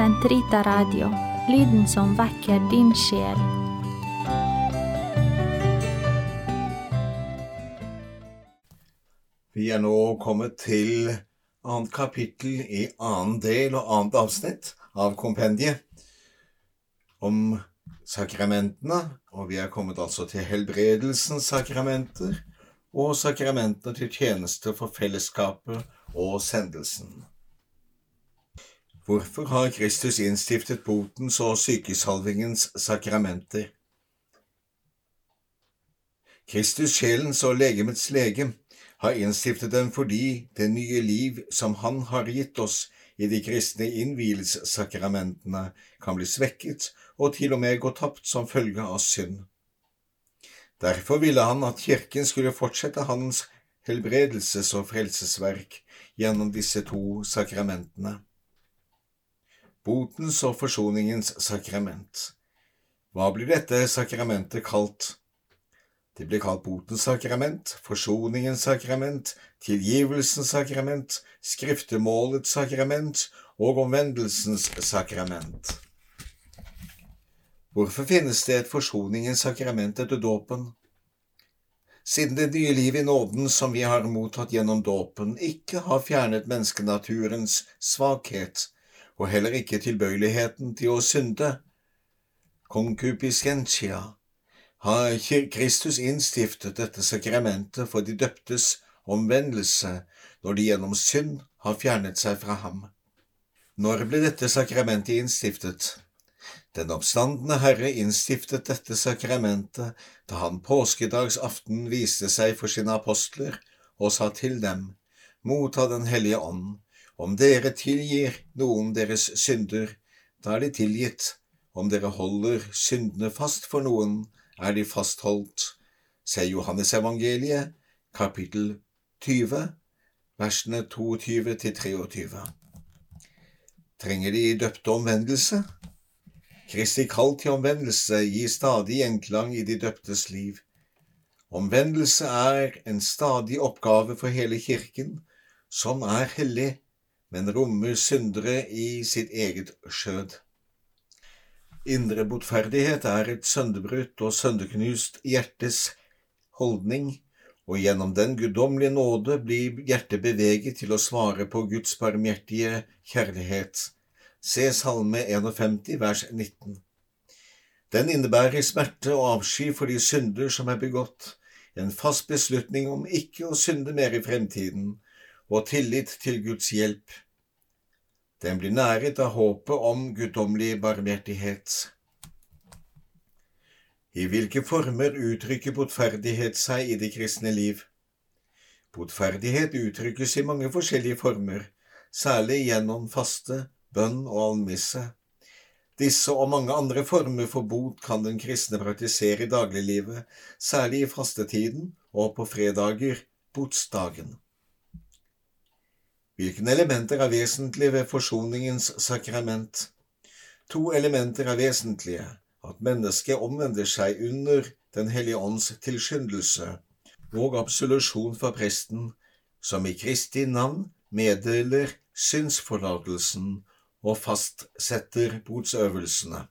Sentrita Radio, lyden som vekker din sjel. Vi er nå kommet til annet kapittel i annen del og annet avsnitt av kompendiet om sakramentene, og vi er kommet altså til helbredelsens sakramenter og sakramentene til tjeneste for fellesskapet og sendelsen. Hvorfor har Kristus innstiftet botens og sykesalvingens sakramenter? Kristus, sjelens og legemets lege, har innstiftet dem fordi det nye liv som Han har gitt oss i de kristne innvielsessakramentene, kan bli svekket og til og med gå tapt som følge av synd. Derfor ville han at kirken skulle fortsette hans helbredelses- og frelsesverk gjennom disse to sakramentene. Botens og forsoningens sakrament. Hva blir dette sakramentet kalt? Det blir kalt botens sakrament, forsoningens sakrament, tilgivelsens sakrament, skriftemålets sakrament og omvendelsens sakrament. Hvorfor finnes det et forsoningens sakrament etter dåpen? Siden det nye livet i nåden som vi har mottatt gjennom dåpen, ikke har fjernet menneskenaturens svakhet, og heller ikke tilbøyeligheten til å synde, Konkupiscentia har Kristus innstiftet dette sakramentet for de døptes omvendelse når de gjennom synd har fjernet seg fra ham. Når ble dette sakramentet innstiftet? Den oppstandende Herre innstiftet dette sakramentet da han påskedagsaften viste seg for sine apostler og sa til dem, Motta Den hellige ånd, om dere tilgir noen deres synder, da er de tilgitt, om dere holder syndene fast for noen, er de fastholdt. Se Johannesevangeliet, kapittel 20, versene 22 til 23. Trenger de døpte omvendelse? Kristi kall til omvendelse gir stadig gjenklang i de døptes liv. Omvendelse er en stadig oppgave for hele kirken, som er hellig, men rommer syndere i sitt eget skjød. Indre botferdighet er et sønderbrutt og sønderknust hjertes holdning, og gjennom den guddommelige nåde blir hjertet beveget til å svare på Guds barmhjertige kjærlighet. Se Salme 51, vers 19. Den innebærer smerte og avsky for de synder som er begått, en fast beslutning om ikke å synde mer i fremtiden, og tillit til Guds hjelp. Den blir næret av håpet om guddommelig barmhjertighet. I hvilke former uttrykker botferdighet seg i det kristne liv? Botferdighet uttrykkes i mange forskjellige former, særlig gjennom faste, bønn og almisse. Disse og mange andre former for bot kan den kristne praktisere i dagliglivet, særlig i fastetiden og på fredager, botsdagen. Hvilke elementer er vesentlige ved forsoningens sakrament? To elementer er vesentlige at mennesket omvender seg under Den hellige ånds tilskyndelse og absolusjon fra presten, som i Kristi navn meddeler synsforlatelsen og fastsetter botsøvelsene.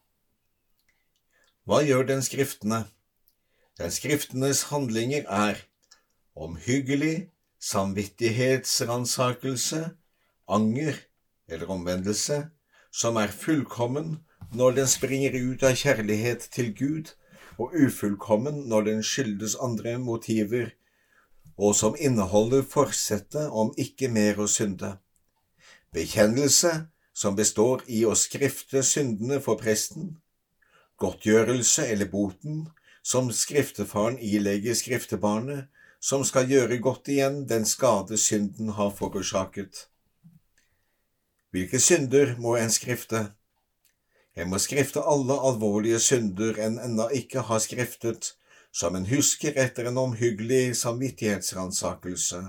Hva gjør den skriftene? Den skriftenes handlinger er omhyggelig, samvittighetsransakelse, anger eller omvendelse, som er fullkommen når den springer ut av kjærlighet til Gud, og ufullkommen når den skyldes andre motiver, og som inneholder forsettet om ikke mer å synde. Bekjennelse, som består i å skrifte syndene for presten. Godtgjørelse eller boten, som skriftefaren ilegger skriftebarnet, som skal gjøre godt igjen den skade synden har forårsaket. Hvilke synder må en skrifte? En må skrifte alle alvorlige synder en ennå ikke har skriftet, som en husker etter en omhyggelig samvittighetsransakelse.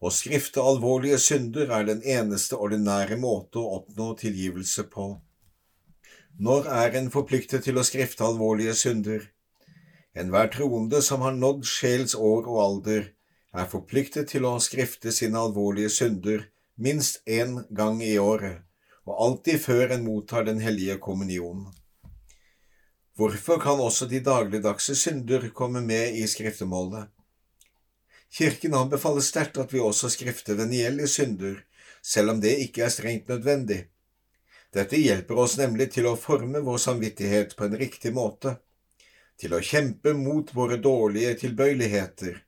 Å skrifte alvorlige synder er den eneste ordinære måte å oppnå tilgivelse på. Når er en forpliktet til å skrifte alvorlige synder? Enhver troende som har nådd sjels år og alder, er forpliktet til å skrifte sine alvorlige synder minst én gang i året, og alltid før en mottar den hellige kommunion. Hvorfor kan også de dagligdagse synder komme med i skriftemålet? Kirken anbefaler sterkt at vi også skrifter venielle synder, selv om det ikke er strengt nødvendig. Dette hjelper oss nemlig til å forme vår samvittighet på en riktig måte, til å kjempe mot våre dårlige tilbøyeligheter,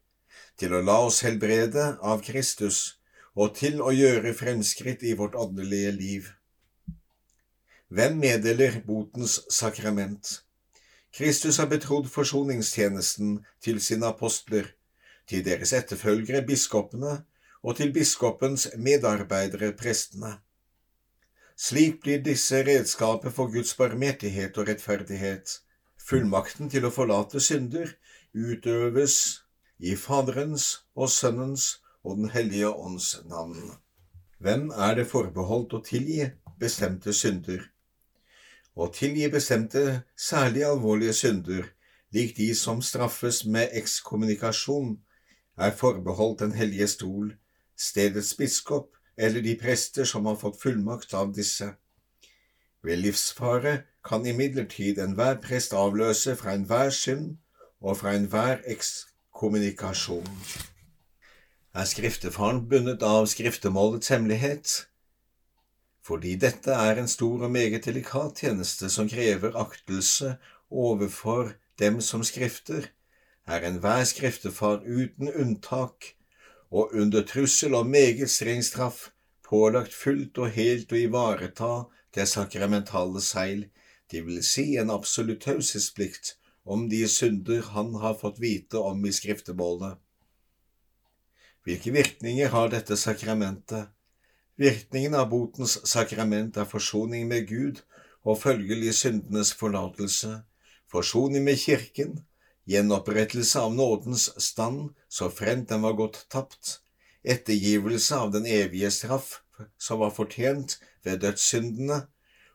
til å la oss helbrede av Kristus og til å gjøre fremskritt i vårt åndelige liv. Hvem meddeler botens sakrament? Kristus har betrodd forsoningstjenesten til sine apostler, til deres etterfølgere biskopene og til biskopens medarbeidere prestene. Slik blir disse redskaper for Guds barmhjertighet og rettferdighet. Fullmakten til å forlate synder utøves i Faderens og Sønnens og Den hellige ånds navn. Hvem er det forbeholdt å tilgi bestemte synder? Å tilgi bestemte, særlig alvorlige synder, lik de som straffes med ekskommunikasjon, er forbeholdt Den hellige stol, stedets biskop eller de prester som har fått fullmakt av disse. Ved livsfare kan imidlertid enhver prest avløse fra enhver synd og fra enhver ekskommunikasjon. Er skriftefaren bundet av skriftemålets hemmelighet? Fordi dette er en stor og meget delikat tjeneste som krever aktelse overfor dem som skrifter, er enhver skriftefar uten unntak og under trussel om meget streng straff pålagt fullt og helt å ivareta det sakramentale seil, det vil si en absolutt taushetsplikt om de synder han har fått vite om i skriftemålene. Hvilke virkninger har dette sakramentet? Virkningen av botens sakrament er forsoning med Gud og følgelig syndenes forlatelse, forsoning med Kirken, gjenopprettelse av nådens stand så fremt den var gått tapt, ettergivelse av den evige straff som var fortjent ved dødssyndene,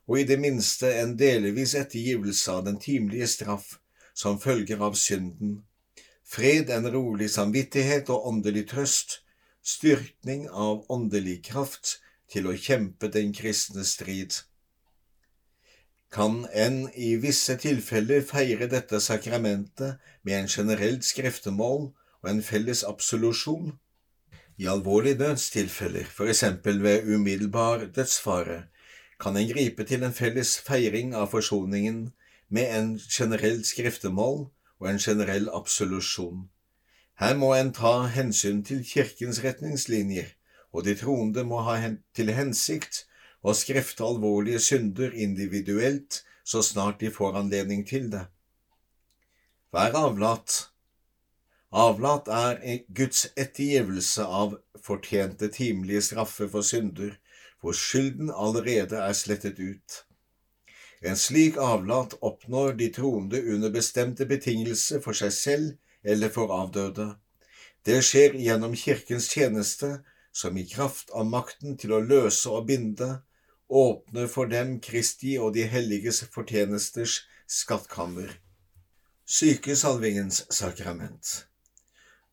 og i det minste en delvis ettergivelse av den timelige straff som følger av synden, fred, en rolig samvittighet og åndelig trøst, styrkning av åndelig kraft til å kjempe den kristne strid. Kan en i visse tilfeller feire dette sakramentet med en generelt skriftemål og en felles absolusjon? I alvorlige dødstilfeller, for eksempel ved umiddelbar dødsfare, kan en gripe til en felles feiring av forsoningen med en generell skriftemål og en generell absolusjon. Her må en ta hensyn til kirkens retningslinjer, og de troende må ha til hensikt å skrifte alvorlige synder individuelt så snart de får anledning til det. Vær avlat Avlat er Guds ettergivelse av fortjente timelige straffer for synder, hvor skylden allerede er slettet ut. En slik avlat oppnår de troende under bestemte betingelser for seg selv eller for avdøde. Det skjer gjennom Kirkens tjeneste, som i kraft av makten til å løse og binde, åpner for dem Kristi og de helliges fortjenesters skattkammer. Sykesalvingens sakrament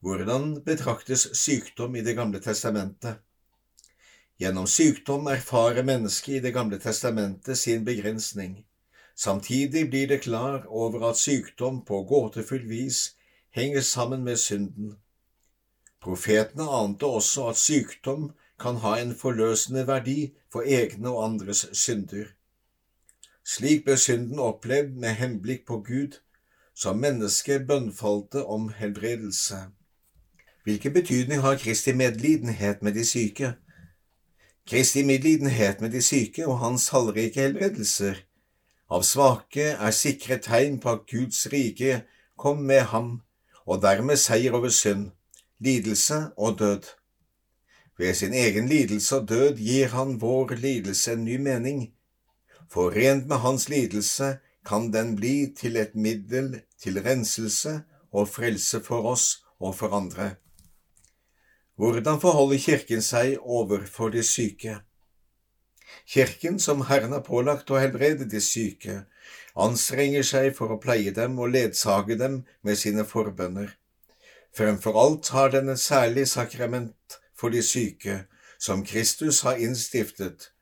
hvordan betraktes sykdom i Det gamle testamentet? Gjennom sykdom erfarer mennesket i Det gamle testamentet sin begrensning. Samtidig blir det klar over at sykdom på gåtefull vis henger sammen med synden. Profetene ante også at sykdom kan ha en forløsende verdi for egne og andres synder. Slik ble synden opplevd med henblikk på Gud, som mennesket bønnfalte om helbredelse. Hvilken betydning har Kristi medlidenhet med de syke? Kristi medlidenhet med de syke og hans tallrike helbredelser av svake er sikre tegn på at Guds rike kom med ham, og dermed seier over synd, lidelse og død. Ved sin egen lidelse og død gir han vår lidelse en ny mening. Forent med hans lidelse kan den bli til et middel til renselse og frelse for oss og for andre. Hvordan forholder Kirken seg overfor de syke? Kirken, som Herren har pålagt å helbrede de syke, anstrenger seg for å pleie dem og ledsage dem med sine forbønner. Fremfor alt har den et særlig sakrament for de syke, som Kristus har innstiftet,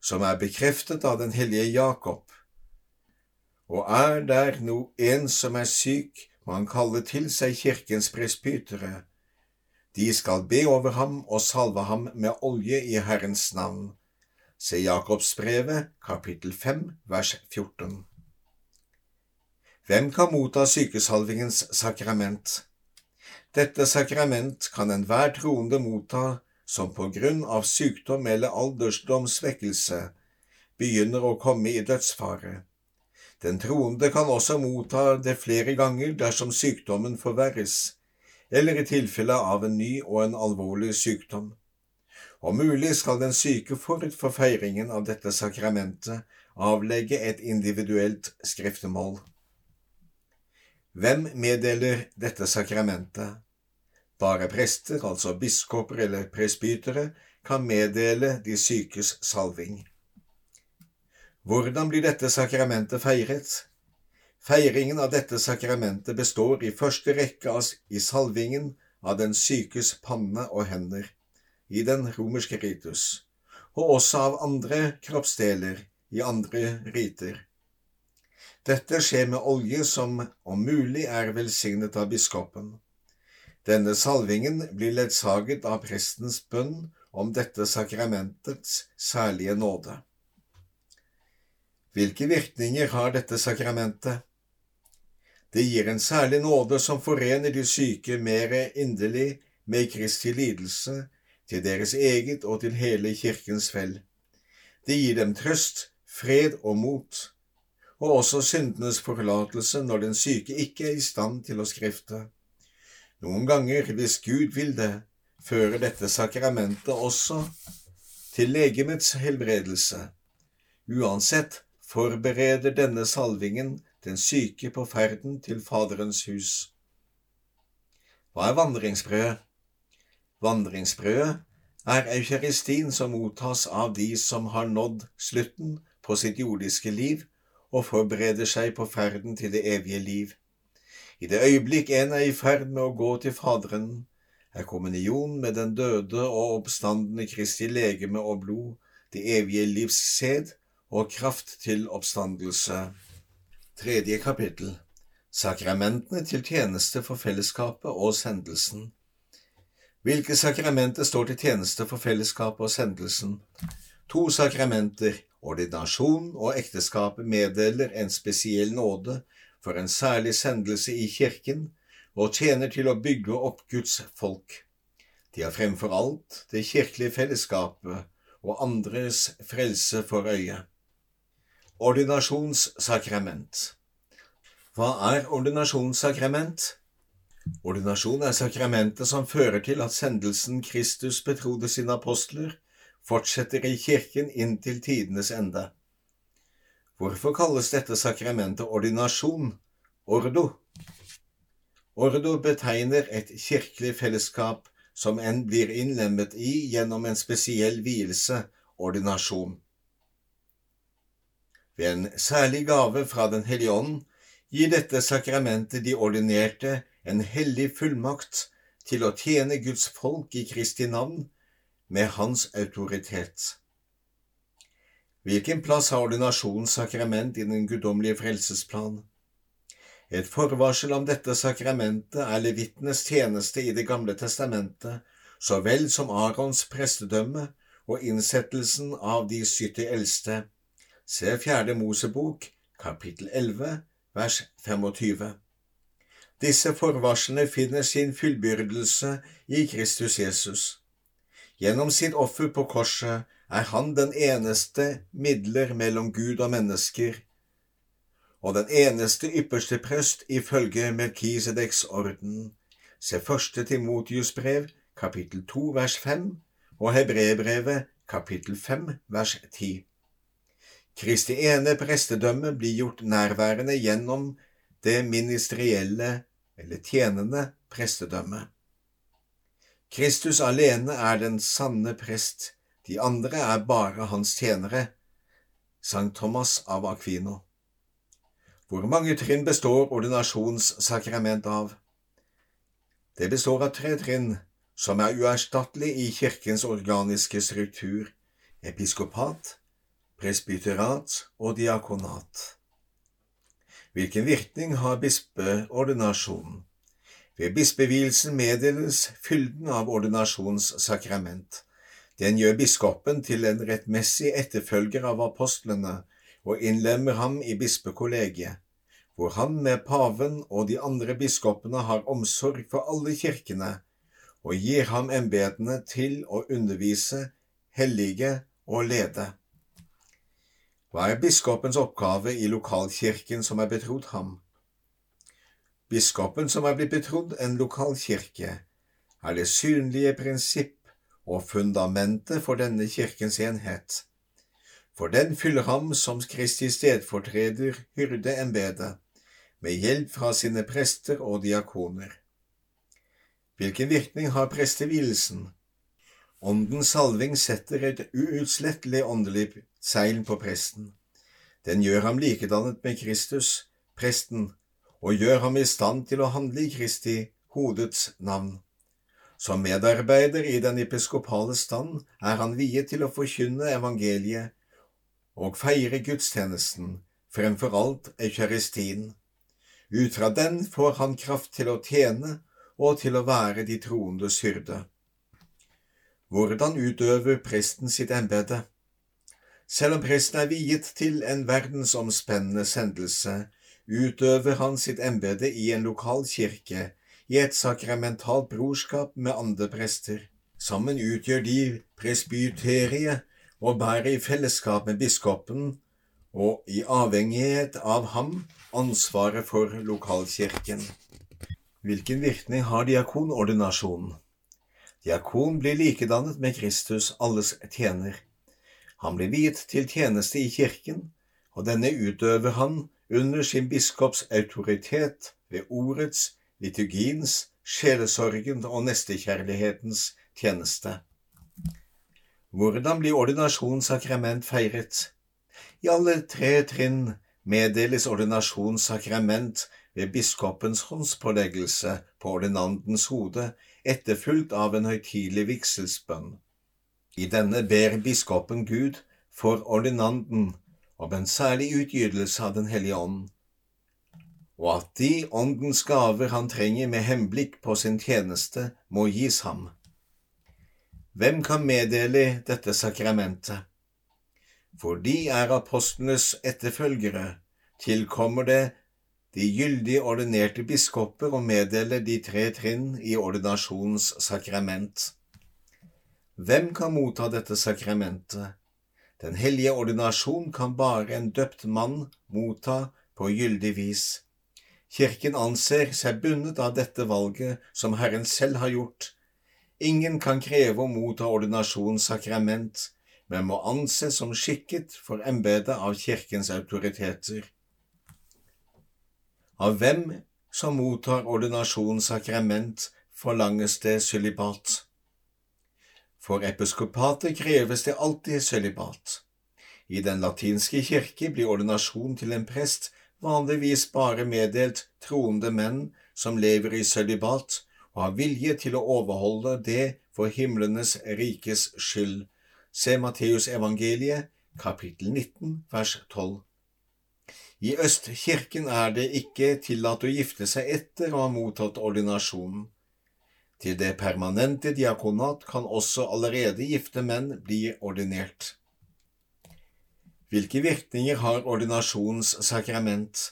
som er bekreftet av den hellige Jakob. Og er der no en som er syk, må han kalle til seg kirkens presbytere. De skal be over ham og salve ham med olje i Herrens navn. Se Jakobsbrevet, kapittel 5, vers 14. Hvem kan motta sykesalvingens sakrament? Dette sakrament kan enhver troende motta som på grunn av sykdom eller aldersdomssvekkelse begynner å komme i dødsfare. Den troende kan også motta det flere ganger dersom sykdommen forverres, eller i tilfelle av en ny og en alvorlig sykdom. Om mulig skal den syke forut for feiringen av dette sakramentet avlegge et individuelt skriftemål. Hvem meddeler dette sakramentet? Bare prester, altså biskoper eller presbytere, kan meddele de sykes salving. Hvordan blir dette sakramentet feiret? Feiringen av dette sakramentet består i første rekke i salvingen av den sykes panne og hender, i den romerske ritus, og også av andre kroppsdeler i andre riter. Dette skjer med olje som om mulig er velsignet av biskopen. Denne salvingen blir ledsaget av prestens bønn om dette sakramentets særlige nåde. Hvilke virkninger har dette sakramentet? Det gir en særlig nåde som forener de syke mer inderlig med Kristi lidelse, til deres eget og til hele kirkens fell. Det gir dem trøst, fred og mot, og også syndenes forlatelse når den syke ikke er i stand til å skrifte. Noen ganger, hvis Gud vil det, fører dette sakramentet også til legemets helbredelse. Uansett forbereder denne salvingen den syke på ferden til Faderens hus. Hva er vandringsbrødet? Vandringsbrødet er eukaristin som mottas av de som har nådd slutten på sitt jordiske liv og forbereder seg på ferden til det evige liv. I det øyeblikk en er i ferd med å gå til Faderen, er kommunion med den døde og oppstandende Kristi legeme og blod det evige livs sæd og kraft til oppstandelse. Tredje kapittel Sakramentene til tjeneste for fellesskapet og sendelsen. Hvilke sakramenter står til tjeneste for fellesskapet og sendelsen? To sakramenter, ordinasjon og ekteskapet, meddeler en spesiell nåde for en særlig sendelse i kirken og tjener til å bygge opp Guds folk. De har fremfor alt det kirkelige fellesskapet og andres frelse for øye. Ordinasjonssakrament Hva er ordinasjonssakrament? Ordinasjon er sakramentet som fører til at sendelsen Kristus betrodde sine apostler, fortsetter i kirken inntil tidenes ende. Hvorfor kalles dette sakramentet ordinasjon, ordo? Ordo betegner et kirkelig fellesskap som en blir innlemmet i gjennom en spesiell vielse, ordinasjon. Ved en særlig gave fra Den hellige ånd gir dette sakramentet de ordinerte en hellig fullmakt til å tjene Guds folk i Kristi navn med Hans autoritet. Hvilken plass har ordinasjonssakrament i den guddommelige frelsesplan? Et forvarsel om dette sakramentet er levitenes tjeneste i Det gamle testamentet, så vel som Arons prestedømme og innsettelsen av de sytti eldste. Se Fjerde Mosebok, kapittel 11, vers 25. Disse forvarslene finner sin fullbyrdelse i Kristus Jesus. Gjennom sitt offer på korset er han den eneste midler mellom Gud og mennesker, og den eneste ypperste prest ifølge Melkisedeks orden. Se første Timotius brev, kapittel 2, vers 5, og Hebrebrevet, kapittel 5, vers 10. Kristi ene prestedømme blir gjort nærværende gjennom det ministerielle eller tjenende prestedømme. Kristus alene er den sanne prest, de andre er bare hans tjenere. Sankt Thomas av Aquino. Hvor mange trinn består ordinasjonssakrament av? Det består av tre trinn som er uerstattelig i kirkens organiske struktur – episkopat, presbyterat og diakonat. Hvilken virkning har bispeordinasjonen? Ved bispevielsen meddeles fylden av ordinasjonssakrament. Den gjør biskopen til en rettmessig etterfølger av apostlene og innlemmer ham i bispekollegiet, hvor han med paven og de andre biskopene har omsorg for alle kirkene og gir ham embetene til å undervise, hellige og lede. Hva er biskopens oppgave i lokalkirken som er betrodd ham? Biskopen som er blitt betrodd en lokalkirke, er det synlige prinsipp og fundamentet for denne kirkens enhet. For den fyller ham som Kristi stedfortreder hyrdeembedet, med hjelp fra sine prester og diakoner. Hvilken virkning har prestevielsen? Åndens salving setter et uutslettelig åndelig seil på presten. Den gjør ham likedannet med Kristus, presten, og gjør ham i stand til å handle i Kristi, hodets navn. Som medarbeider i den episkopale stand er han viet til å forkynne evangeliet og feire gudstjenesten, fremfor alt eukaristien. Ut fra den får han kraft til å tjene og til å være de troendes hyrde. Hvordan utøver presten sitt embete? Selv om presten er viet til en verdensomspennende sendelse, utøver han sitt embete i en lokal kirke i et sakramentalt brorskap med andre prester. Sammen utgjør de presbyteriet og bærer i fellesskap med biskopen og i avhengighet av ham ansvaret for lokalkirken. Hvilken virkning har diakonordinasjonen? Diakon blir likedannet med Kristus, alles tjener. Han blir viet til tjeneste i kirken, og denne utøver han under sin biskops autoritet ved ordets liturgiens, sjelesorgen og nestekjærlighetens tjeneste. Hvordan blir ordinasjonssakrament feiret? I alle tre trinn meddeles ordinasjonssakrament ved biskopens håndspåleggelse på ordinandens hode, etterfulgt av en høytidelig vigselsbønn. I denne ber biskopen Gud for ordinanden om en særlig utgytelse av Den hellige ånd og at de åndens gaver han trenger med henblikk på sin tjeneste, må gis ham. Hvem kan meddele dette sakramentet? For de er apostlenes etterfølgere, tilkommer det de gyldig ordinerte biskoper og meddeler de tre trinn i ordinasjonens sakrament. Hvem kan motta dette sakramentet? Den hellige ordinasjon kan bare en døpt mann motta på gyldig vis. Kirken anser seg bundet av dette valget som Herren selv har gjort. Ingen kan kreve å motta ordinasjonssakrament, men må anses som skikket for embetet av kirkens autoriteter. Av hvem som mottar ordinasjonssakrament, forlanges det sølibat. For episkopatet kreves det alltid sølibat. I den latinske kirke blir ordinasjon til en prest vanligvis bare meddelt troende menn som lever i sølibat og har vilje til å overholde det for himlenes rikes skyld. Se Matteusevangeliet, kapittel 19, vers 12. I Østkirken er det ikke tillatt å gifte seg etter å ha mottatt ordinasjonen. Til det permanente diakonat kan også allerede gifte menn bli ordinert. Hvilke virkninger har ordinasjonens sakrament?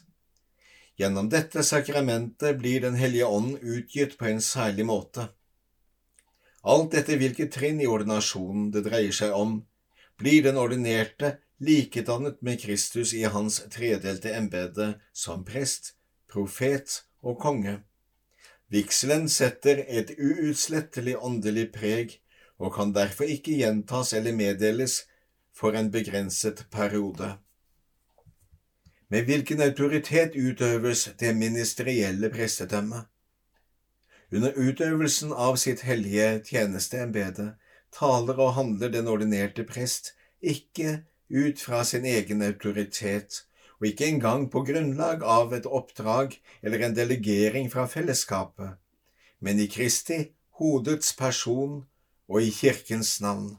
Gjennom dette sakramentet blir Den hellige ånd utgitt på en særlig måte. Alt etter hvilket trinn i ordinasjonen det dreier seg om, blir den ordinerte likedannet med Kristus i hans tredelte embete som prest, profet og konge. Vigselen setter et uutslettelig åndelig preg og kan derfor ikke gjentas eller meddeles for en begrenset periode. Med hvilken autoritet utøves det ministerielle prestedømmet? Under utøvelsen av sitt hellige tjenesteembete taler og handler den ordinerte prest ikke ut fra sin egen autoritet, og ikke engang på grunnlag av et oppdrag eller en delegering fra fellesskapet, men i Kristi, hodets person og i Kirkens navn.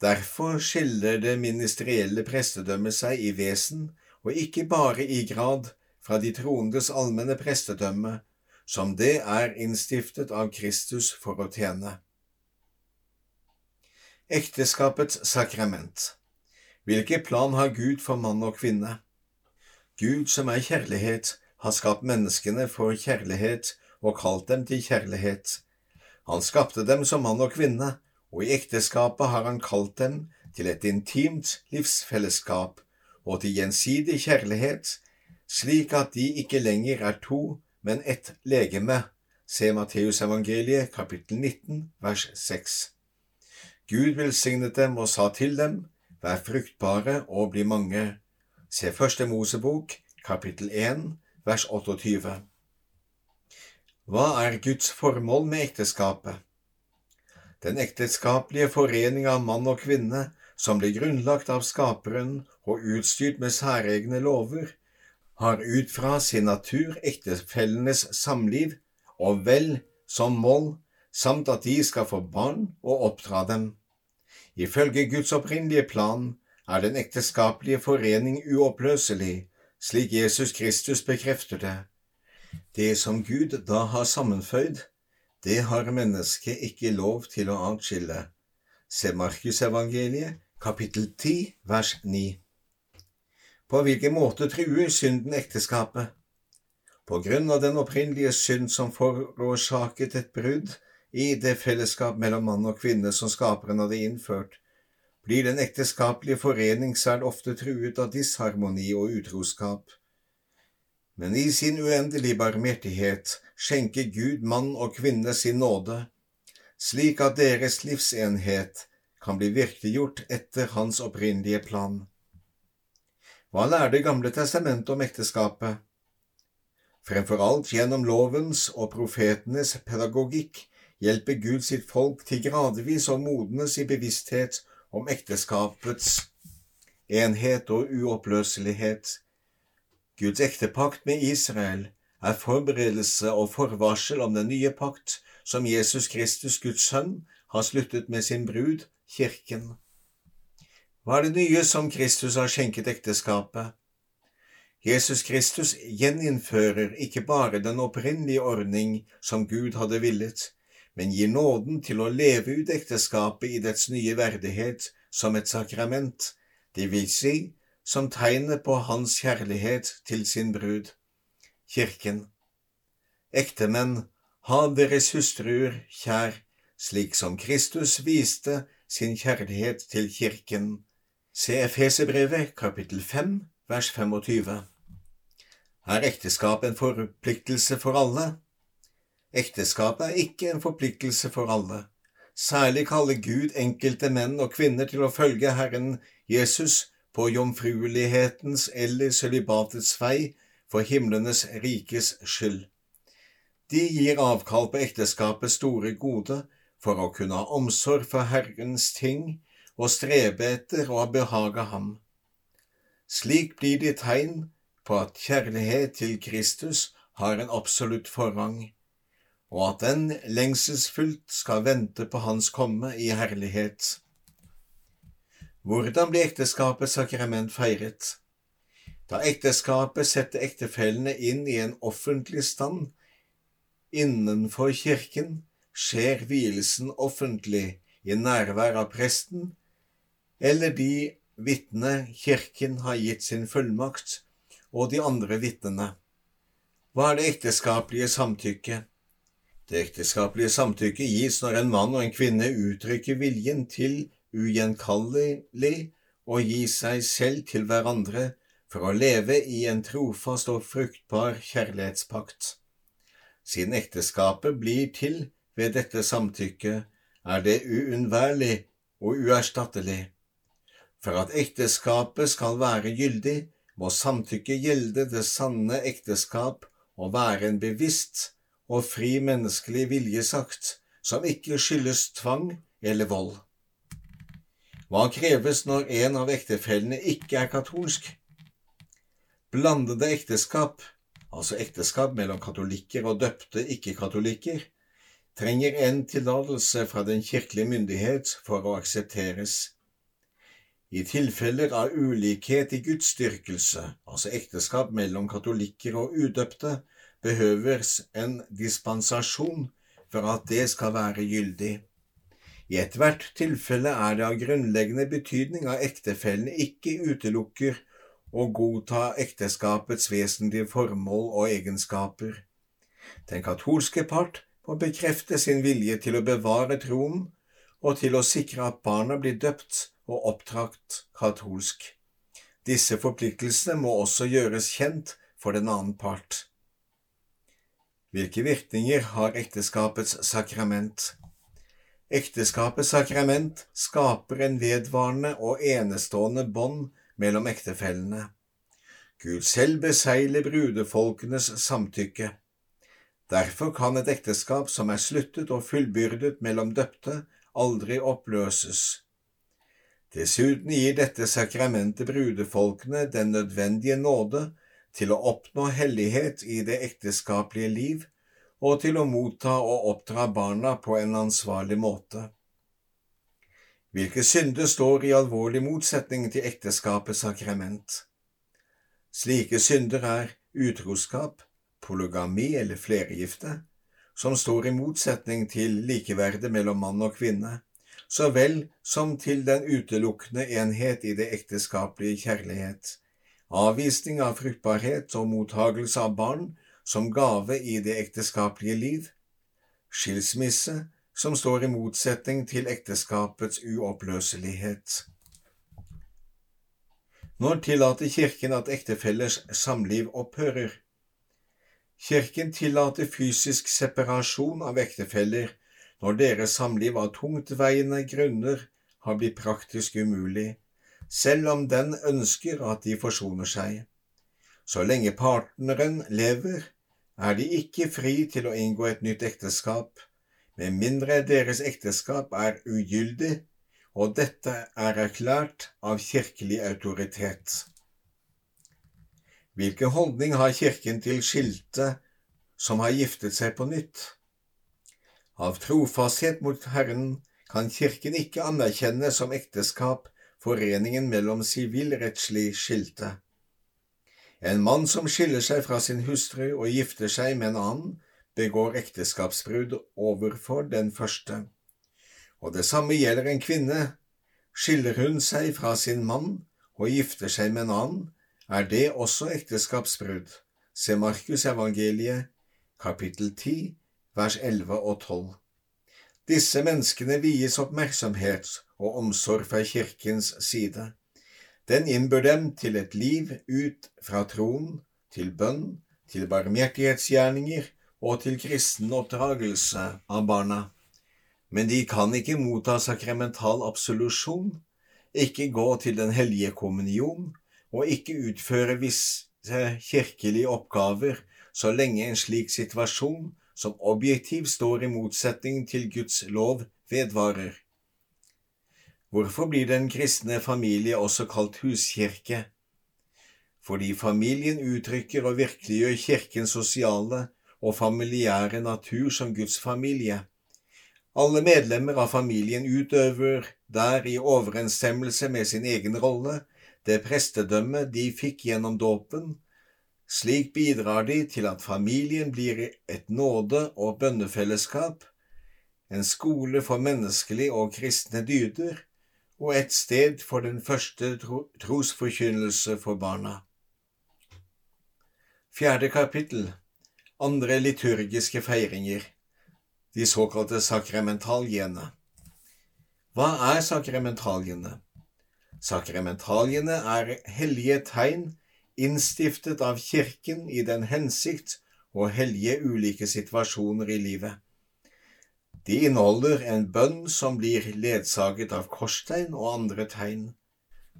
Derfor skiller det ministerielle prestedømmet seg i vesen, og ikke bare i grad, fra de troendes allmenne prestedømme, som det er innstiftet av Kristus for å tjene. Ekteskapets sakrament Hvilken plan har Gud for mann og kvinne? Gud som er kjærlighet, har skapt menneskene for kjærlighet og kalt dem til kjærlighet. Han skapte dem som mann og kvinne, og i ekteskapet har han kalt dem til et intimt livsfellesskap og til gjensidig kjærlighet, slik at de ikke lenger er to, men ett legeme. Se Matteusevangeliet kapittel 19 vers 6. Gud velsignet dem og sa til dem, Vær fruktbare og bli mange. Se Første Mosebok kapittel 1 vers 28. Hva er Guds formål med ekteskapet? Den ekteskapelige forening av mann og kvinne, som ble grunnlagt av Skaperen og utstyrt med særegne lover, har ut fra sin natur ektefellenes samliv og vel som mål, samt at de skal få barn og oppdra dem. Ifølge Guds opprinnelige plan er den ekteskapelige forening uoppløselig, slik Jesus Kristus bekrefter det. Det som Gud da har sammenføyd, det har mennesket ikke lov til å atskille. Se Markusevangeliet, kapittel 10, vers 9. På hvilken måte truer synden ekteskapet? På grunn av den opprinnelige synd som forårsaket et brudd i det fellesskap mellom mann og kvinne som skaperen hadde innført, blir den ekteskapelige forening svært ofte truet av disharmoni og utroskap. Men i sin uendelige barmhjertighet skjenker Gud mann og kvinne sin nåde, slik at deres livsenhet kan bli virkeliggjort etter Hans opprinnelige plan. Hva lærer Det gamle testamentet om ekteskapet? Fremfor alt gjennom lovens og profetenes pedagogikk hjelper Gud sitt folk til gradvis å modnes i bevissthet om ekteskapets enhet og uoppløselighet. Guds ektepakt med Israel er forberedelse og forvarsel om den nye pakt som Jesus Kristus, Guds sønn, har sluttet med sin brud, kirken. Hva er det nye som Kristus har skjenket ekteskapet? Jesus Kristus gjeninnfører ikke bare den opprinnelige ordning som Gud hadde villet, men gir nåden til å leve ut ekteskapet i dets nye verdighet som et sakrament, det vil si som tegnet på hans kjærlighet til sin brud, kirken. Ektemenn, ha deres hustruer kjær, slik som Kristus viste sin kjærlighet til kirken. Se Efesebrevet kapittel 5 vers 25. Er ekteskap en forpliktelse for alle? Ekteskapet er ikke en forpliktelse for alle. Særlig kaller Gud enkelte menn og kvinner til å følge Herren Jesus på jomfruelighetens eller sølibatets vei for himlenes rikes skyld. De gir avkall på ekteskapets store gode for å kunne ha omsorg for Herrens ting og strebe etter å behage ham. Slik blir de tegn på at kjærlighet til Kristus har en absolutt forrang, og at den lengselsfullt skal vente på Hans komme i herlighet. Hvordan blir ekteskapets sakrament feiret? Da ekteskapet setter ektefellene inn i en offentlig stand innenfor kirken, skjer vielsen offentlig i nærvær av presten eller de vitne kirken har gitt sin fullmakt, og de andre vitnene. Hva er det ekteskapelige samtykket? Det ekteskapelige samtykket gis når en mann og en kvinne uttrykker viljen til ugjenkallelig å gi seg selv til hverandre for å leve i en trofast og fruktbar kjærlighetspakt. Siden ekteskapet blir til ved dette samtykket, er det uunnværlig og uerstattelig. For at ekteskapet skal være gyldig, må samtykket gjelde det sanne ekteskap og være en bevisst og fri menneskelig viljesakt som ikke skyldes tvang eller vold. Hva kreves når en av ektefellene ikke er katolsk? Blandede ekteskap, altså ekteskap mellom katolikker og døpte ikke-katolikker, trenger en tillatelse fra den kirkelige myndighet for å aksepteres. I tilfeller av ulikhet i gudsdyrkelse, altså ekteskap mellom katolikker og udøpte, behøves en dispensasjon for at det skal være gyldig. I ethvert tilfelle er det av grunnleggende betydning at ektefellene ikke utelukker å godta ekteskapets vesentlige formål og egenskaper. Den katolske part må bekrefte sin vilje til å bevare troen og til å sikre at barna blir døpt og oppdratt katolsk. Disse forpliktelsene må også gjøres kjent for den annen part. Hvilke virkninger har ekteskapets sakrament? Ekteskapets sakrament skaper en vedvarende og enestående bånd mellom ektefellene. Gud selv beseiler brudefolkenes samtykke. Derfor kan et ekteskap som er sluttet og fullbyrdet mellom døpte, aldri oppløses. Dessuten gir dette sakramentet brudefolkene den nødvendige nåde til å oppnå hellighet i det ekteskapelige liv og til å motta og oppdra barna på en ansvarlig måte. Hvilke synder står i alvorlig motsetning til ekteskapets sakrament? Slike synder er utroskap, polygami eller flergifte, som står i motsetning til likeverdet mellom mann og kvinne, så vel som til den utelukkende enhet i det ekteskapelige kjærlighet, avvisning av fruktbarhet og mottagelse av barn som gave i det ekteskapelige liv, skilsmisse som står i motsetning til ekteskapets uoppløselighet. Når tillater Kirken at ektefellers samliv opphører? Kirken tillater fysisk separasjon av ektefeller når deres samliv av tungtveiende grunner har blitt praktisk umulig, selv om den ønsker at de forsoner seg. Så lenge partneren lever, er de ikke fri til å inngå et nytt ekteskap, med mindre deres ekteskap er ugyldig, og dette er erklært av kirkelig autoritet. Hvilken holdning har Kirken til skilte som har giftet seg på nytt? Av trofasthet mot Herren kan Kirken ikke anerkjenne som ekteskap foreningen mellom sivilrettslig skilte. En mann som skiller seg fra sin hustru og gifter seg med en annen, begår ekteskapsbrudd overfor den første. Og det samme gjelder en kvinne. Skiller hun seg fra sin mann og gifter seg med en annen, er det også ekteskapsbrudd. Se Markus evangeliet, kapittel 10, vers 11 og 12. Disse menneskene vies oppmerksomhet og omsorg fra kirkens side. Den innbør dem til et liv ut fra troen, til bønn, til barmhjertighetsgjerninger og til kristen oppdragelse av barna. Men de kan ikke motta sakramental absolusjon, ikke gå til Den hellige kommunion og ikke utføre visse kirkelige oppgaver så lenge en slik situasjon som objektivt står i motsetning til Guds lov, vedvarer. Hvorfor blir den kristne familie også kalt huskirke? Fordi familien uttrykker og virkeliggjør kirkens sosiale og familiære natur som Guds familie. Alle medlemmer av familien utøver der i overensstemmelse med sin egen rolle det prestedømmet de fikk gjennom dåpen, slik bidrar de til at familien blir et nåde- og bønnefellesskap, en skole for menneskelig og kristne dyder og et sted for den første trosforkynnelse for barna. Fjerde kapittel Andre liturgiske feiringer De såkalte sakramentaliene Hva er sakramentaliene? Sakramentaliene er hellige tegn innstiftet av Kirken i den hensikt å hellige ulike situasjoner i livet. De inneholder en bønn som blir ledsaget av korstegn og andre tegn.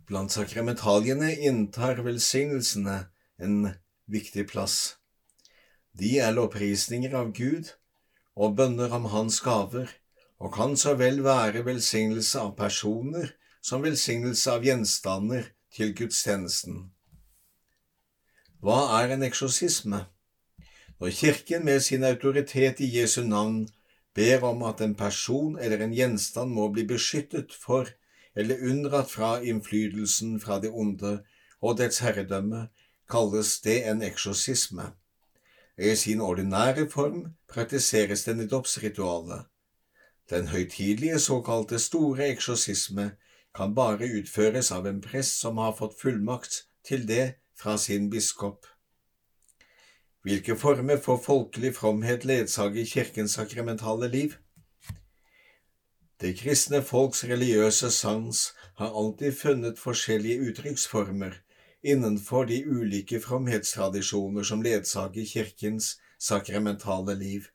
Blant sakramentaliene inntar velsignelsene en viktig plass. De er lovprisninger av Gud og bønner om Hans gaver, og kan så vel være velsignelse av personer som velsignelse av gjenstander til gudstjenesten. Hva er en eksorsisme? Når Kirken med sin autoritet i Jesu navn ber om at en person eller en gjenstand må bli beskyttet for eller unndratt fra innflytelsen fra det onde og dets herredømme, kalles det en eksorsisme. I sin ordinære form praktiseres den i dåpsritualet. Den høytidelige såkalte store eksorsisme kan bare utføres av en prest som har fått fullmakt til det fra sin biskop. Hvilke former for folkelig fromhet ledsager Kirkens sakramentale liv? Det kristne folks religiøse sans har alltid funnet forskjellige uttrykksformer innenfor de ulike fromhetstradisjoner som ledsager Kirkens sakramentale liv.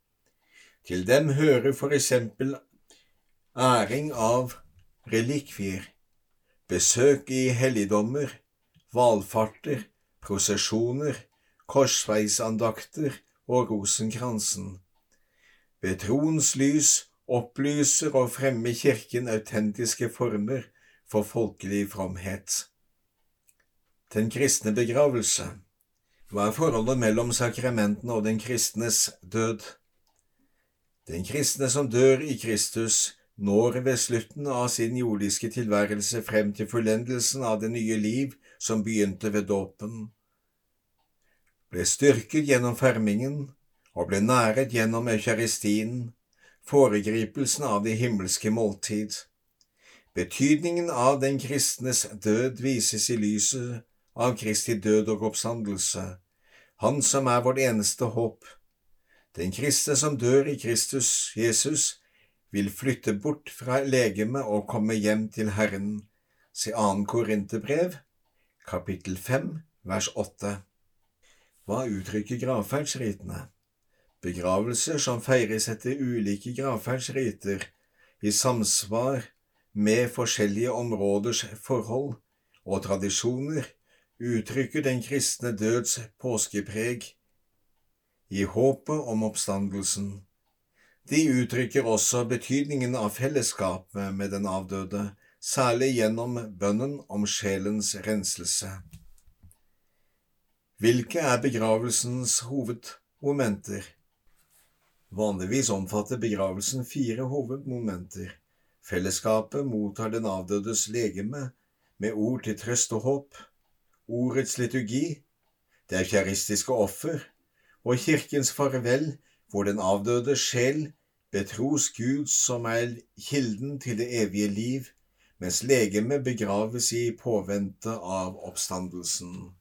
Til dem hører for eksempel æring av relikvier, besøk i helligdommer, valfarter, prosesjoner, korsveisandakter og rosenkransen. Ved troens lys opplyser og fremmer Kirken autentiske former for folkelig fromhet. Den kristne begravelse Hva er forholdet mellom sakramentene og den kristnes død? Den kristne som dør i Kristus, når ved slutten av sin jordiske tilværelse frem til fullendelsen av det nye liv som begynte ved dåpen ble styrket gjennom fermingen og ble næret gjennom eukaristien, foregripelsen av det himmelske måltid. Betydningen av den kristnes død vises i lyset av Kristi død og oppstandelse, Han som er vårt eneste håp. Den kristne som dør i Kristus Jesus, vil flytte bort fra legemet og komme hjem til Herren. Se 2. Korinterbrev, kapittel 5, vers 8. Hva uttrykker gravferdsritene? Begravelser som feires etter ulike gravferdsriter, i samsvar med forskjellige områders forhold og tradisjoner, uttrykker den kristne døds påskepreg i håpet om oppstandelsen. De uttrykker også betydningen av fellesskapet med den avdøde, særlig gjennom bønnen om sjelens renselse. Hvilke er begravelsens hovedmomenter? Vanligvis omfatter begravelsen fire hovedmomenter. Fellesskapet mottar den avdødes legeme med ord til trøst og håp, ordets liturgi, det eukaristiske offer og kirkens farvel, hvor den avdøde sjel betros Gud som er kilden til det evige liv, mens legemet begraves i påvente av oppstandelsen.